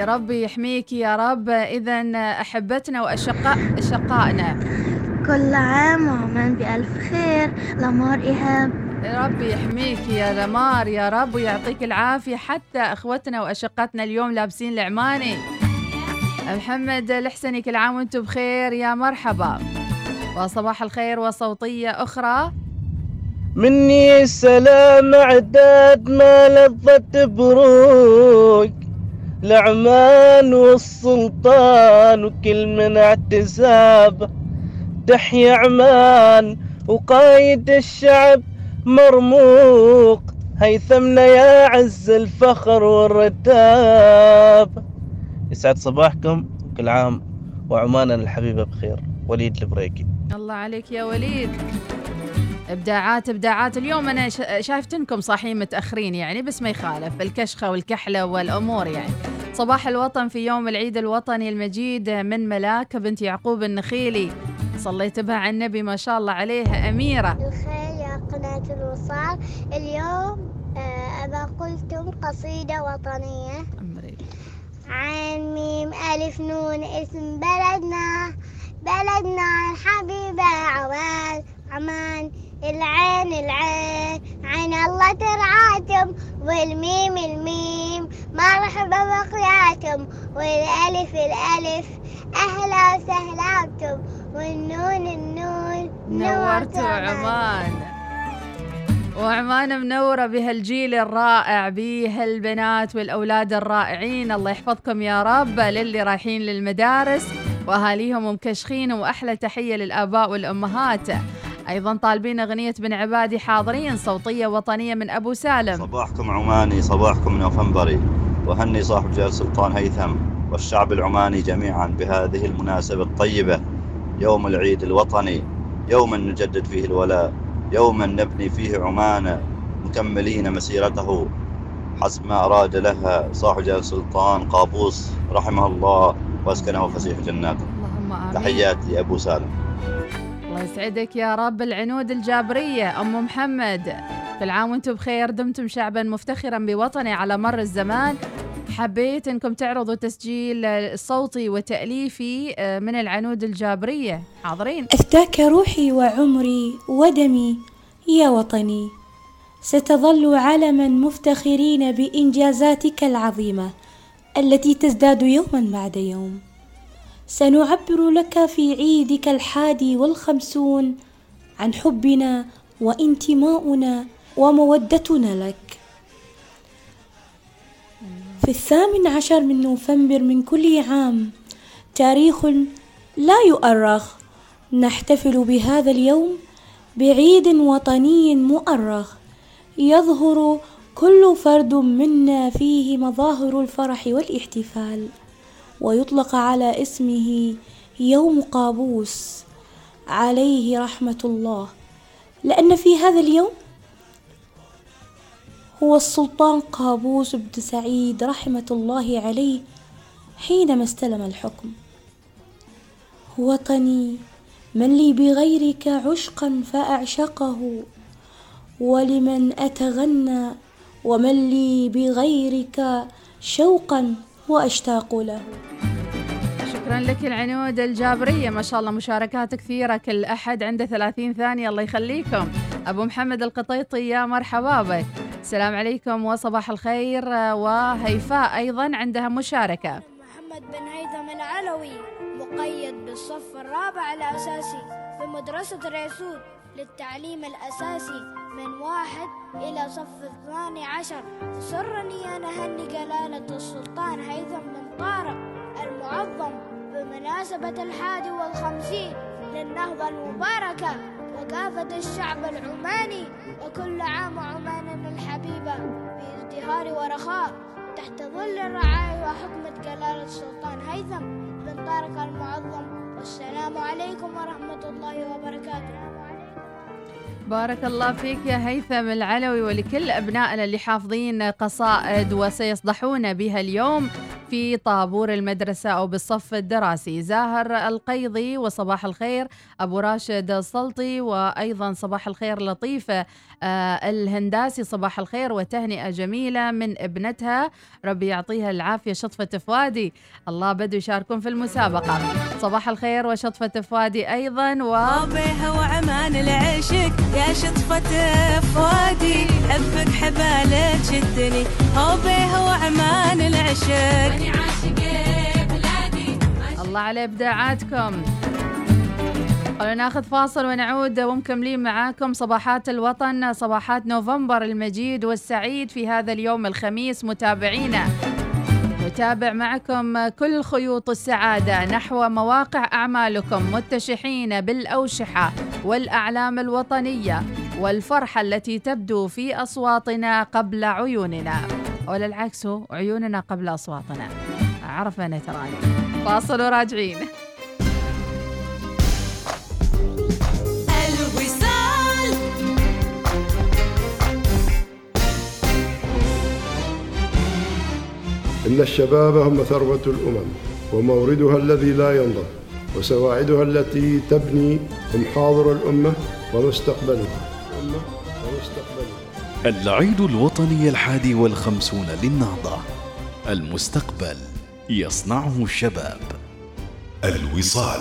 يا رب يحميك يا رب. إذا أحبتنا وأشقاء أشقائنا. كل عام وعمان بألف خير. لمار إيهاب. يا رب يحميك يا لمار يا رب ويعطيك العافية حتى أخوتنا وأشقتنا اليوم لابسين العماني محمد الحسني كل عام وأنتم بخير يا مرحبا. وصباح الخير وصوتية أخرى. مني السلام عداد ما لذت بروق العمان والسلطان وكل من اعتساب تحيا عمان وقايد الشعب مرموق. هيثمنا يا عز الفخر والرتاب يسعد صباحكم كل عام وعماننا الحبيبة بخير. وليد البريكي. الله عليك يا وليد. ابداعات ابداعات. اليوم أنا شا- شايفتنكم صاحيين متأخرين يعني بس ما يخالف. الكشخة والكحلة والأمور يعني. صباح الوطن في يوم العيد الوطني المجيد من ملاك بنت يعقوب النخيلي. صليت بها على النبي ما شاء الله عليها أميرة. الخير يا قناة الوصال. اليوم آه، أبا قلتم قصيدة وطنية. عين ميم ألف نون اسم بلدنا. بلدنا الحبيبة عمان عمان. العين العين. عين الله ترعاتم والميم الميم. مرحبا بقياتم والألف الألف. أهلا وسهلاتم والنون النون. نورتوا عمان وعمان منورة بهالجيل الرائع بهالبنات والأولاد الرائعين. الله يحفظكم يا رب للي رايحين للمدارس. وأهاليهم مكشخين وأحلى تحية للآباء والأمهات. أيضا طالبين أغنية بن عبادي حاضرين صوتية وطنية من أبو سالم. صباحكم عماني صباحكم نوفمبري. وهني صاحب جلال سلطان هيثم والشعب العماني جميعا بهذه المناسبة الطيبة. يوم العيد الوطني يوما نجدد فيه الولاء يوما نبني فيه عمان مكملين مسيرته. حسب ما أراد لها صاحب جلال سلطان قابوس رحمه الله وأسكنه فسيح جناته اللهم آمين. تحياتي أبو سالم. الله يسعدك يا رب. العنود الجابرية أم محمد. كل عام وأنتم بخير. دمتم شعبا مفتخرا بوطني على مر الزمان. حبيت إنكم تعرضوا تسجيل صوتي وتأليفي آه، من العنود الجابرية. حاضرين. أفداك روحي وعمري ودمي يا وطني. ستظل علما مفتخرين بإنجازاتك العظيمة التي تزداد يوما بعد يوم. سنعبر لك في عيدك الحادي والخمسون عن حبنا وانتماؤنا ومودتنا لك. في الثامن عشر من نوفمبر من كل عام تاريخ لا يؤرخ نحتفل بهذا اليوم بعيد وطني مؤرخ يظهر كل فرد منا فيه مظاهر الفرح والاحتفال. ويطلق على اسمه يوم قابوس عليه رحمة الله. لأن في هذا اليوم هو السلطان قابوس بن سعيد رحمة الله عليه حينما استلم الحكم. وطني من لي بغيرك عشقا فأعشقه. ولمن أتغنى ومن لي بغيرك شوقا وأشتاق له. شكرا لك العنود الجابرية. ما شاء الله مشاركات كثيرة كل أحد عنده 30 ثانية. الله يخليكم. أبو محمد القطيطي يا مرحبا بك. السلام عليكم وصباح الخير وهيفاء أيضا عندها مشاركة. محمد بن هيثم العلوي مقيد بالصف الرابع الأساسي في مدرسة ريسود للتعليم الأساسي من واحد إلى صف الثاني عشر. سرني أن أهني جلالة السلطان هيثم بن طارق المعظم بمناسبة الحادي والخمسين للنهضة المباركة. وكافة الشعب العماني وكل عام عماننا الحبيبة بازدهار ورخاء. تحت ظل الرعاية وحكمة جلالة السلطان هيثم بن طارق المعظم. والسلام عليكم ورحمة الله وبركاته. بارك الله فيك يا هيثم العلوي ولكل أبنائنا اللي حافظين قصائد وسيصدحون بها اليوم في طابور المدرسة أو بالصف الدراسي. زاهر القيضي وصباح الخير. أبو راشد السلطي وأيضا صباح الخير لطيفة. الهنداسي صباح الخير وتهنئة جميلة من ابنتها. ربي يعطيها العافية. شطفة فؤادي الله بدوا يشاركون في المسابقة. صباح الخير وشطفة فؤادي أيضا. و بيها وعمان العشق يا شطفة فؤادي. حبك حبالك شدني. هو بيها وعمان العشق. الله على إبداعاتكم خلونا ناخذ فاصل ونعود. ومكملين معاكم صباحات الوطن صباحات نوفمبر المجيد والسعيد في هذا اليوم الخميس. متابعينا نتابع معكم كل خيوط السعادة نحو مواقع أعمالكم متشحين بالأوشحة والأعلام الوطنية والفرحة التي تبدو في أصواتنا قبل عيوننا. ولا العكس عيوننا قبل أصواتنا. عرفنا تراني. فاصل وراجعين. إن الشباب هم ثروة الأمم وموردها الذي لا ينضب وسواعدها التي تبني هم حاضر الأمة ومستقبلها. الأمة ومستقبلها العيد الوطني الحادي والخمسون للنهضة. المستقبل يصنعه الشباب. الوصال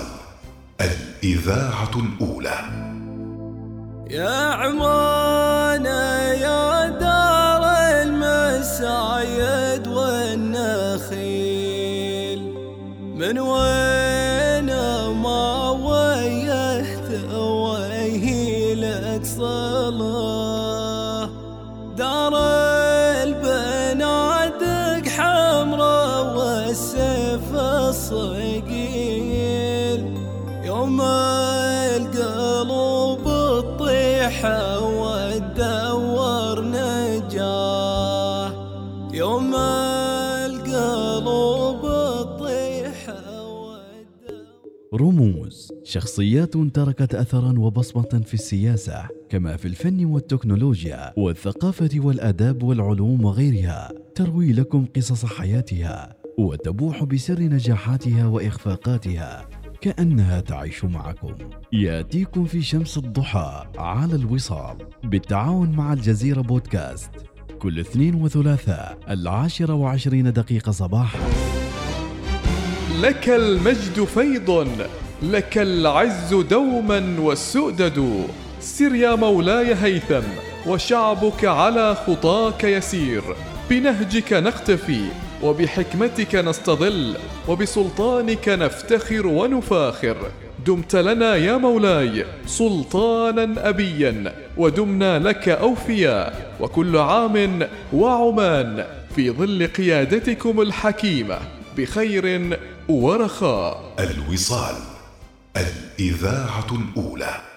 الإذاعة الأولى. يا عمان يا دار المسايد والنخيل من وين ما ويهت ويهيلك صلاة شخصيات تركت اثرا وبصمة في السياسة كما في الفن والتكنولوجيا والثقافة والآداب والعلوم وغيرها. تروي لكم قصص حياتها وتبوح بسر نجاحاتها وإخفاقاتها كأنها تعيش معكم. يأتيكم في شمس الضحى على الوصال بالتعاون مع الجزيرة بودكاست. كل اثنين وثلاثاء العاشرة وعشرين دقيقة صباحا. لك المجد فيض. لك العز دوما والسؤدد. سر يا مولاي هيثم وشعبك على خطاك يسير. بنهجك نختفي وبحكمتك نستظل وبسلطانك نفتخر ونفاخر. دمت لنا يا مولاي سلطانا أبيا ودمنا لك اوفياء وكل عام وعمان في ظل قيادتكم الحكيمة بخير ورخاء. الوصال. الإذاعة الأولى.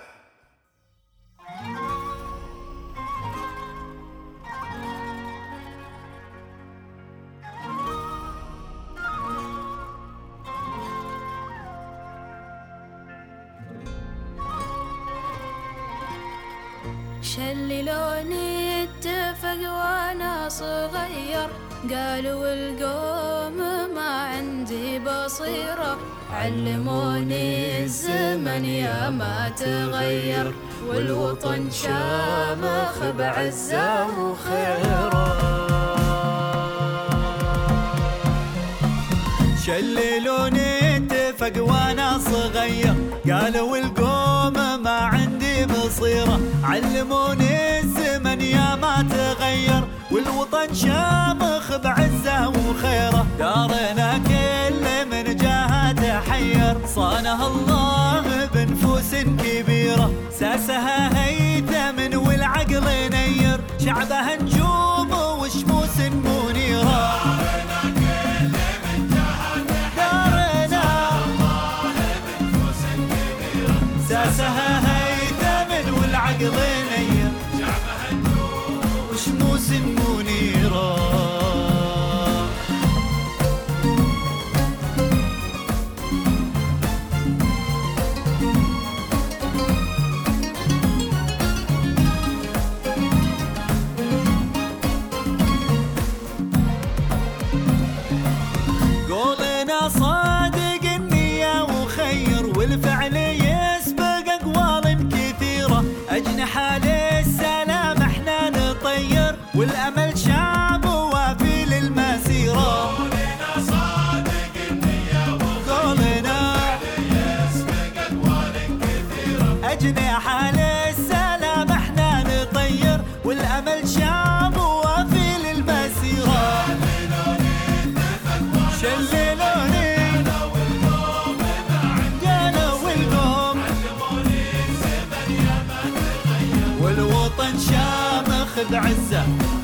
شللوني اتفق وأنا صغير. قالوا القوم ما عندي بصيرة علموني الزمن يا ما تغير. والوطن شامخ بعزة وخيره شللوني اتفق وأنا صغير. قالوا القوم ما عندي بصيرة علموني الزمن يا ما تغير والوطن شامخ بعزة وخيرة. دارنا كل من جاها تحير صانها الله بنفوس كبيرة. ساسها هيثم والعقل نير. شعبها نجوم شاف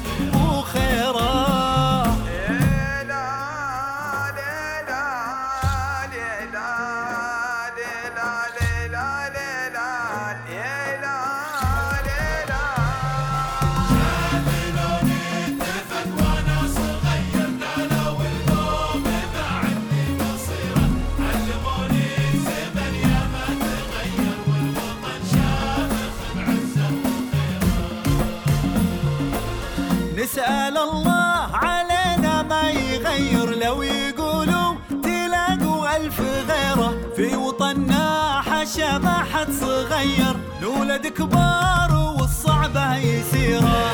حد صغير نولد كبار والصعبة يسيرة.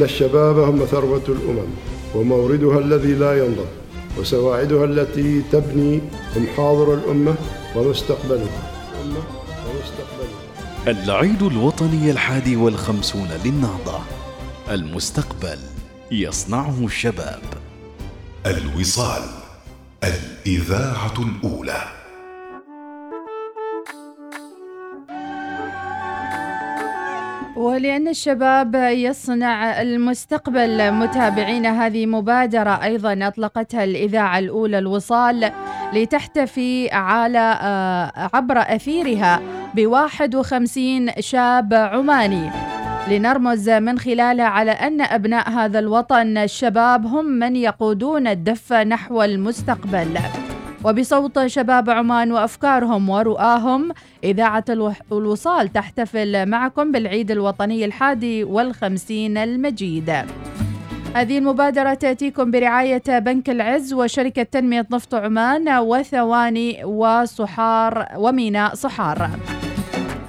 إن الشباب هم ثروة الأمم وموردها الذي لا ينضب وسواعدها التي تبني هم حاضر الأمة ومستقبلها. العيد الوطني الحادي والخمسون للنهضة. المستقبل يصنعه الشباب. الوصال الإذاعة الأولى. ولأن الشباب يصنع المستقبل. متابعينا هذه مبادرة أيضا أطلقتها الإذاعة الأولى الوصال لتحتفي على آه، عبر أثيرها ب 51 شاب عماني. لنرمز من خلالها على أن أبناء هذا الوطن الشباب هم من يقودون الدفة نحو المستقبل. وبصوت شباب عمان وأفكارهم ورؤاهم إذاعة الوصال تحتفل معكم بالعيد الوطني الحادي والخمسين المجيد. هذه المبادرة تأتيكم برعاية بنك العز وشركة تنمية نفط عمان وثواني وصحار وميناء صحار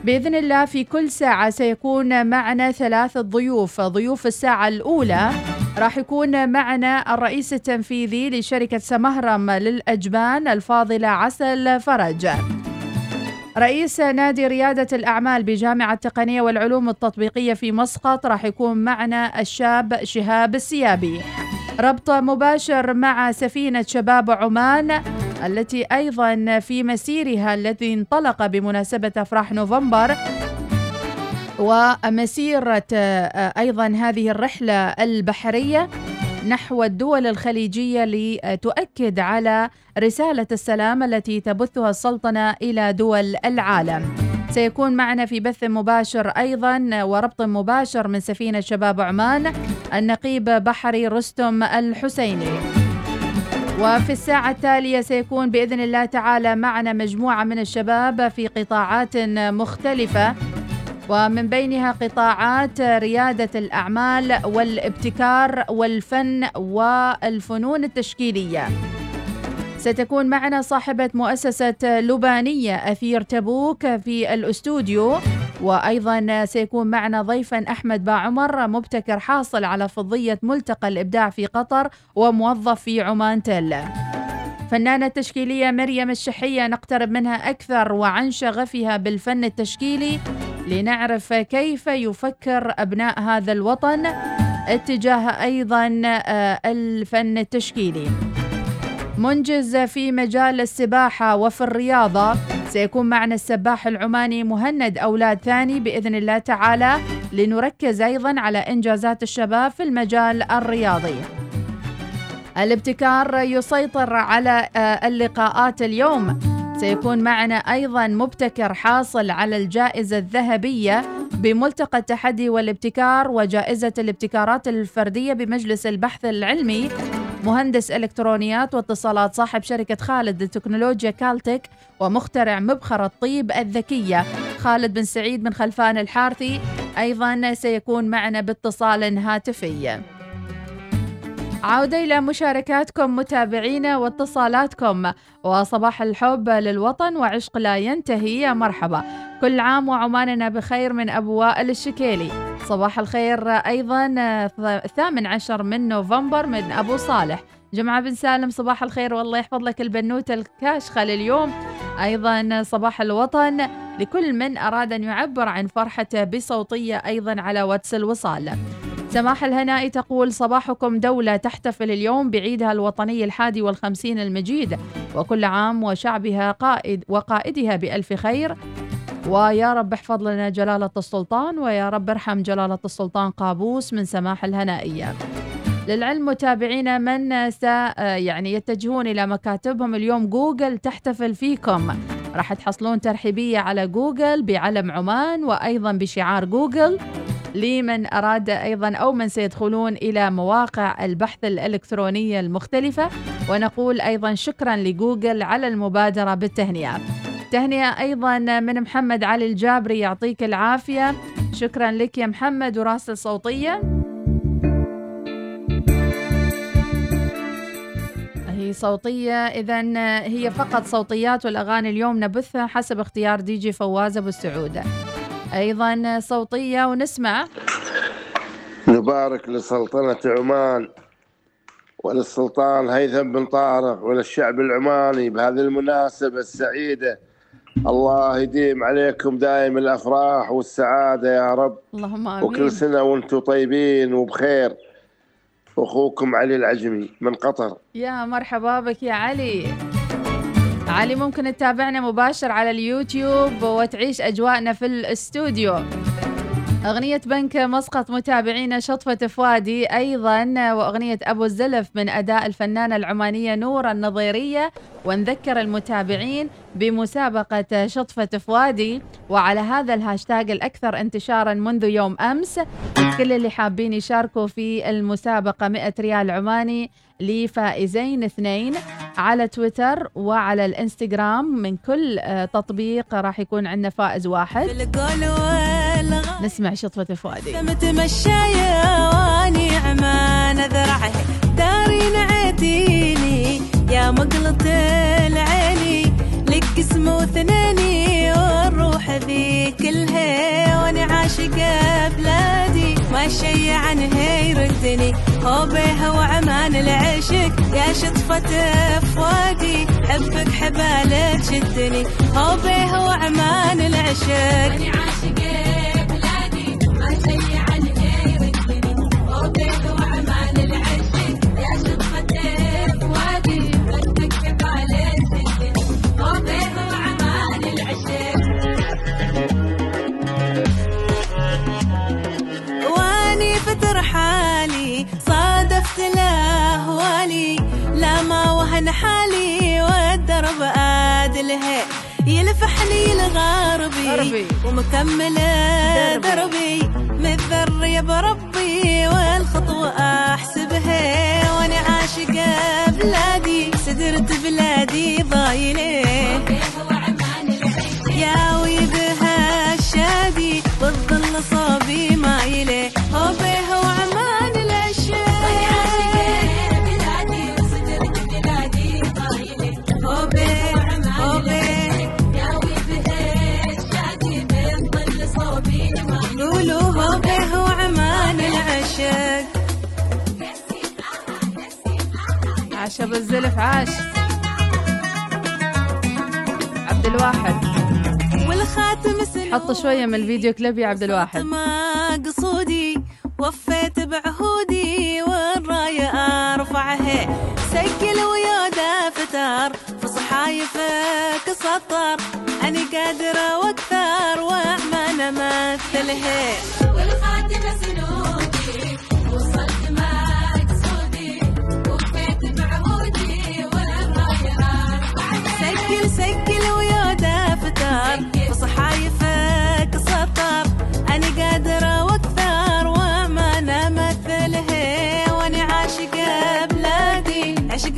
بإذن الله في كل ساعة سيكون معنا ثلاثة ضيوف. ضيوف الساعة الأولى راح يكون معنا الرئيس التنفيذي لشركة سمهرم للأجبان الفاضلة عسل فرج. رئيس نادي ريادة الأعمال بجامعة التقنية والعلوم التطبيقية في مسقط راح يكون معنا الشاب شهاب السيابي. ربط مباشر مع سفينة شباب عمان التي أيضا في مسيرها الذي انطلق بمناسبة أفراح نوفمبر ومسيرة آه، أيضا هذه الرحلة البحرية نحو الدول الخليجية لتؤكد على رسالة السلام التي تبثها السلطنة إلى دول العالم. سيكون معنا في بث مباشر أيضا وربط مباشر من سفينة شباب عمان النقيب بحري رستم الحسيني. وفي الساعة التالية سيكون بإذن الله تعالى معنا مجموعة من الشباب في قطاعات مختلفة. ومن بينها قطاعات ريادة الأعمال والابتكار والفن والفنون التشكيلية. ستكون معنا صاحبة مؤسسة لبانية أثير تبوك في الأستوديو. وأيضا سيكون معنا ضيفا أحمد باعمر مبتكر حاصل على فضية ملتقى الإبداع في قطر وموظف في عمان تل. فنانة تشكيلية مريم الشحية نقترب منها أكثر وعن شغفها بالفن التشكيلي لنعرف كيف يفكر أبناء هذا الوطن اتجاه أيضا آه، الفن التشكيلي. منجز في مجال السباحة وفي الرياضة سيكون معنا السباح العماني مهند أولاد ثاني بإذن الله تعالى لنركز أيضا على إنجازات الشباب في المجال الرياضي. الابتكار يسيطر على آه، اللقاءات اليوم. سيكون معنا أيضا مبتكر حاصل على الجائزة الذهبية بملتقى التحدي والابتكار وجائزة الابتكارات الفردية بمجلس البحث العلمي. مهندس إلكترونيات واتصالات صاحب شركة خالد لتكنولوجيا كالتك ومخترع مبخرة الطيب الذكية. خالد بن سعيد من خلفان الحارثي أيضا سيكون معنا باتصال هاتفي. عودة إلى مشاركاتكم متابعينا واتصالاتكم. وصباح الحب للوطن وعشق لا ينتهي. مرحبا. كل عام وعماننا بخير من أبو وائل الشكيلي. صباح الخير أيضا الثامن عشر من نوفمبر من أبو صالح. جمعة بن سالم صباح الخير. والله يحفظ لك البنوتة الكاشخة لليوم. أيضا صباح الوطن. لكل من أراد أن يعبر عن فرحته بصوتية أيضا على واتس الوصال. سماح الهنائي تقول صباحكم دولة تحتفل اليوم بعيدها الوطني الحادي والخمسين المجيد وكل عام وشعبها قائد وقائدها بألف خير. ويا رب احفظ لنا جلالة السلطان ويا رب ارحم جلالة السلطان قابوس من سماح الهنائية. للعلم متابعينا من س يعني يتجهون إلى مكاتبهم اليوم. جوجل تحتفل فيكم. راح تحصلون ترحيبية على جوجل بعلم عمان وأيضا بشعار جوجل. لمن أراد أيضا أو من سيدخلون إلى مواقع البحث الإلكترونية المختلفة. ونقول أيضا شكرا لجوجل على المبادرة بالتهنئة. تهنئه أيضا من محمد علي الجابري يعطيك العافية. شكرا لك يا محمد وراسل صوتية. هي صوتية إذا هي فقط صوتيات والأغاني اليوم نبثها حسب اختيار دي جي فواز أبو السعود أيضا صوتية ونسمع. نبارك لسلطنة عمان وللسلطان هيثم بن طارق وللشعب العماني بهذه المناسبة السعيدة الله يديم عليكم دائم الأفراح والسعادة يا رب. اللهم آمين. وكل سنة وأنتم طيبين وبخير. أخوكم علي العجمي من قطر. يا مرحبا بك يا علي. علي ممكن تتابعنا مباشر على اليوتيوب وتعيش أجواءنا في الاستوديو. أغنية بنك مسقط متابعينا شطفة فؤادي أيضا وأغنية أبو الزلف من أداء الفنانة العمانية نورة النظيرية. ونذكر المتابعين بمسابقة شطفة فؤادي وعلى هذا الهاشتاج الأكثر انتشارا منذ يوم أمس. كل اللي حابين يشاركوا في المسابقة 100 ريال عماني لفائزين اثنين على تويتر وعلى الانستغرام. من كل آه، تطبيق راح يكون عندنا فائز واحد. نسمع شطفة فؤادي. متمشى يا وأني عمان ذرعه داري نعتيني يا مقلة العيني. لك اسم وثناني والروح ذي كلها. وأنا عاشقة بلادي ما شي عنها يردني هو بيها وعمان العشق. يا شطفة فؤادي حبك حبالك شدني. هو بيها وعمان العشق. ادلها يلفحني الغربي غربي. ومكمل دربي. متذر يا بربي والخطوة أحسبها. وأنا عاشقة بلادي سدرت بلادي ضايلة. يا ويبها الشادي والظل صوبي عاش أبو الزلف عاش. عبد الواحد. والخاتم سنون حط شوية من الفيديو كليب يا عبد الواحد. ما قصودي وفيت بعهودي والراية ارفعها سجل ويا فتار في صحايفك سطر. أنا قادرة وأكثر واعمى امثلها والخاتمة سنودي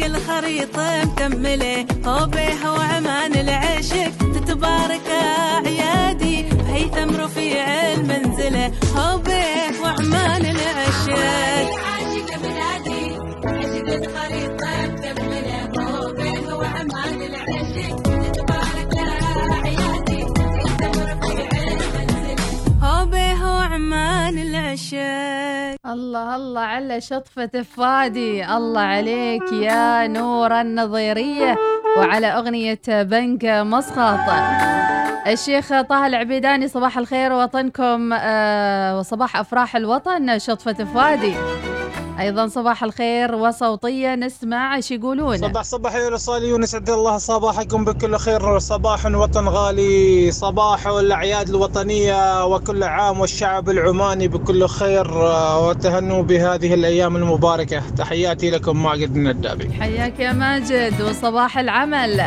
عشق الخريطة مكملة. هو بيها وعمان العشق تتبارك أعيادي. هيثم رفيع المنزلة. هو بيه وعمان العشق. الله الله على شطفة فادي الله عليك يا نور النظيرية وعلى أغنية بنك مسقط. الشيخ طه العبيداني صباح الخير وطنكم آه وصباح أفراح الوطن شطفة فادي أيضا صباح الخير وصوتية نسمع إيش يقولون. صباح صباح يا رساليون يسعد الله صباحكم بكل خير. صباح وطن غالي صباح الأعياد الوطنية وكل عام والشعب العماني بكل خير آه، وتهنوا بهذه الأيام المباركة. تحياتي لكم ماجد الندابي. حياك يا ماجد وصباح العمل.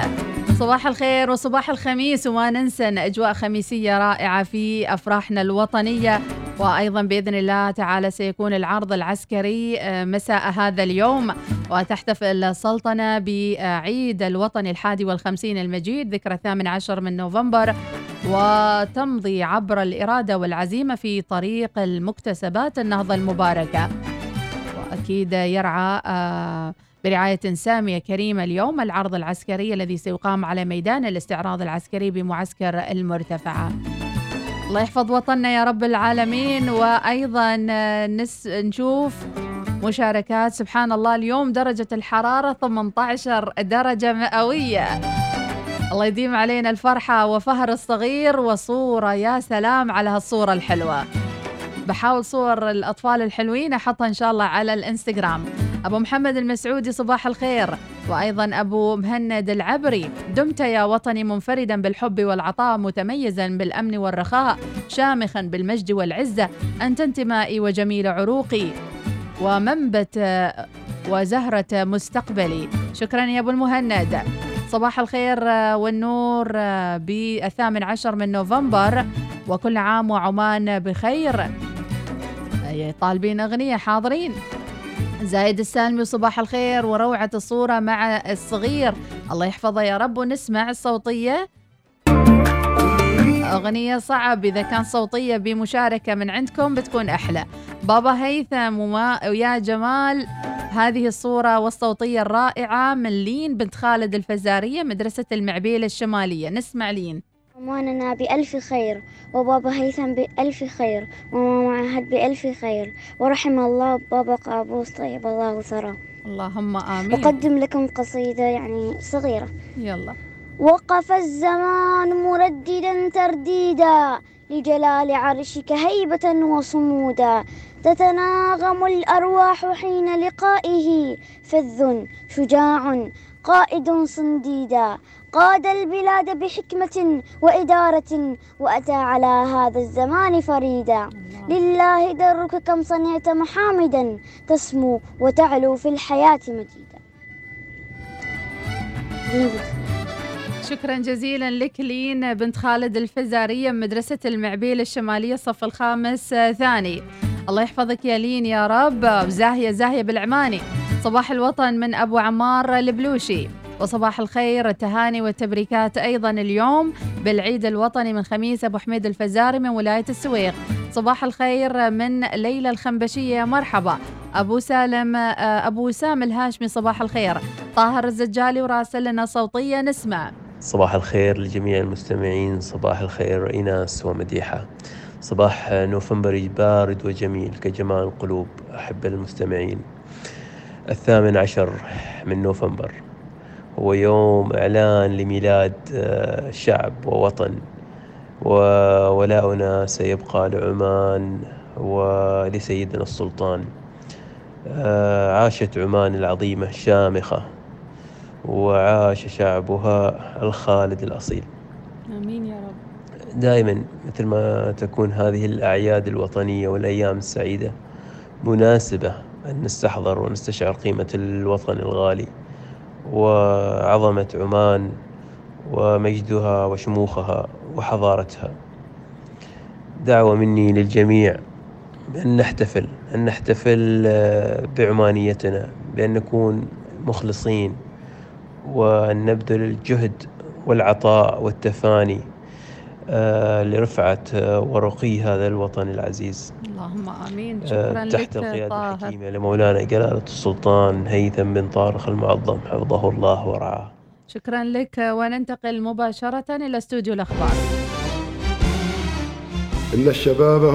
صباح الخير وصباح الخميس وما ننسى أن أجواء خميسية رائعة في أفراحنا الوطنية. وأيضا بإذن الله تعالى سيكون العرض العسكري آه، مساء هذا اليوم. وتحتفل السلطنة بعيد الوطني الحادي والخمسين المجيد ذكرى الثامن عشر من نوفمبر. وتمضي عبر الإرادة والعزيمة في طريق المكتسبات النهضة المباركة. وأكيد يرعى آه، برعاية سامية كريمة اليوم العرض العسكري الذي سيقام على ميدان الاستعراض العسكري بمعسكر المرتفعة. الله يحفظ وطننا يا رب العالمين وأيضا آه، نس نشوف مشاركات. سبحان الله اليوم درجة الحرارة 18 درجة مئوية. الله يديم علينا الفرحة وفهر الصغير وصورة يا سلام على هالصورة الحلوة. بحاول صور الأطفال الحلوين أحطها إن شاء الله على الإنستغرام. أبو محمد المسعودي صباح الخير. وأيضا أبو مهند العبري. دمت يا وطني منفردا بالحب والعطاء متميزا بالأمن والرخاء شامخا بالمجد والعزة. أنت انتمائي وجميل عروقي. ومنبت وزهرة مستقبلي. شكرا يا أبو المهند. صباح الخير والنور بالثامن عشر من نوفمبر. وكل عام وعمان بخير. طالبين أغنية حاضرين. زايد السالمي صباح الخير وروعة الصورة مع الصغير. الله يحفظه يا رب ونسمع الصوتية. أغنية صعب إذا كان صوتية بمشاركة من عندكم بتكون أحلى. بابا هيثم وما ويا جمال هذه الصورة والصوتية الرائعة من لين بنت خالد الفزارية مدرسة المعبيل الشمالية. نسمع لين. عماننا بألف خير وبابا هيثم بألف خير وماما معهد بألف خير ورحم الله بابا قابوس طيب الله ثراه. اللهم آمين. أقدم لكم قصيدة يعني صغيرة. يلا. وقف الزمان مرددا ترديدا لجلال عرشك هيبة وصمودا. تتناغم الأرواح حين لقائه فذ شجاع قائد صنديدا. قاد البلاد بحكمة وإدارة وأتى على هذا الزمان فريدا. لله درك كم صنعت محامدا تسمو وتعلو في الحياة مجيدا. شكرا جزيلا لك لين بنت خالد الفزارية من مدرسة المعبيل الشمالية الصف الخامس ثاني. الله يحفظك يا لين يا رب. زاهية زاهية بالعماني. صباح الوطن من أبو عمار البلوشي. وصباح الخير التهاني والتبريكات أيضا اليوم بالعيد الوطني من خميس أبو حميد الفزاري من ولاية السويق. صباح الخير من ليلى الخنبشية مرحبا. أبو سالم آه، أبو وسام الهاشمي صباح الخير. طاهر الزجالي وراسل لنا صوتية نسمع. صباح الخير لجميع المستمعين صباح الخير إيناس ومديحة. صباح نوفمبري بارد وجميل كجمال القلوب أحب المستمعين. الثامن عشر من نوفمبر. هو يوم إعلان لميلاد آه، شعب ووطن. وولاؤنا سيبقى لعمان ولسيدنا السلطان. آه، عاشت عمان العظيمة شامخة وعاش شعبها الخالد الأصيل. آمين يا رب. دائما مثل ما تكون هذه الأعياد الوطنية والأيام السعيدة مناسبة أن نستحضر ونستشعر قيمة الوطن الغالي. وعظمة عمان ومجدها وشموخها وحضارتها. دعوة مني للجميع أن نحتفل أن نحتفل آه، بعمانيتنا بأن نكون مخلصين وأن نبذل الجهد والعطاء والتفاني لرفعة آه، ورقي هذا الوطن العزيز. اللهم آمين. آه، شكرا تحت لك القيادة طاهر الحكيمة لمولانا جلالة السلطان هيثم بن طارق المعظم حفظه الله ورعاه. شكرا لك. وننتقل مباشرة إلى استوديو الأخبار. إن الشباب هم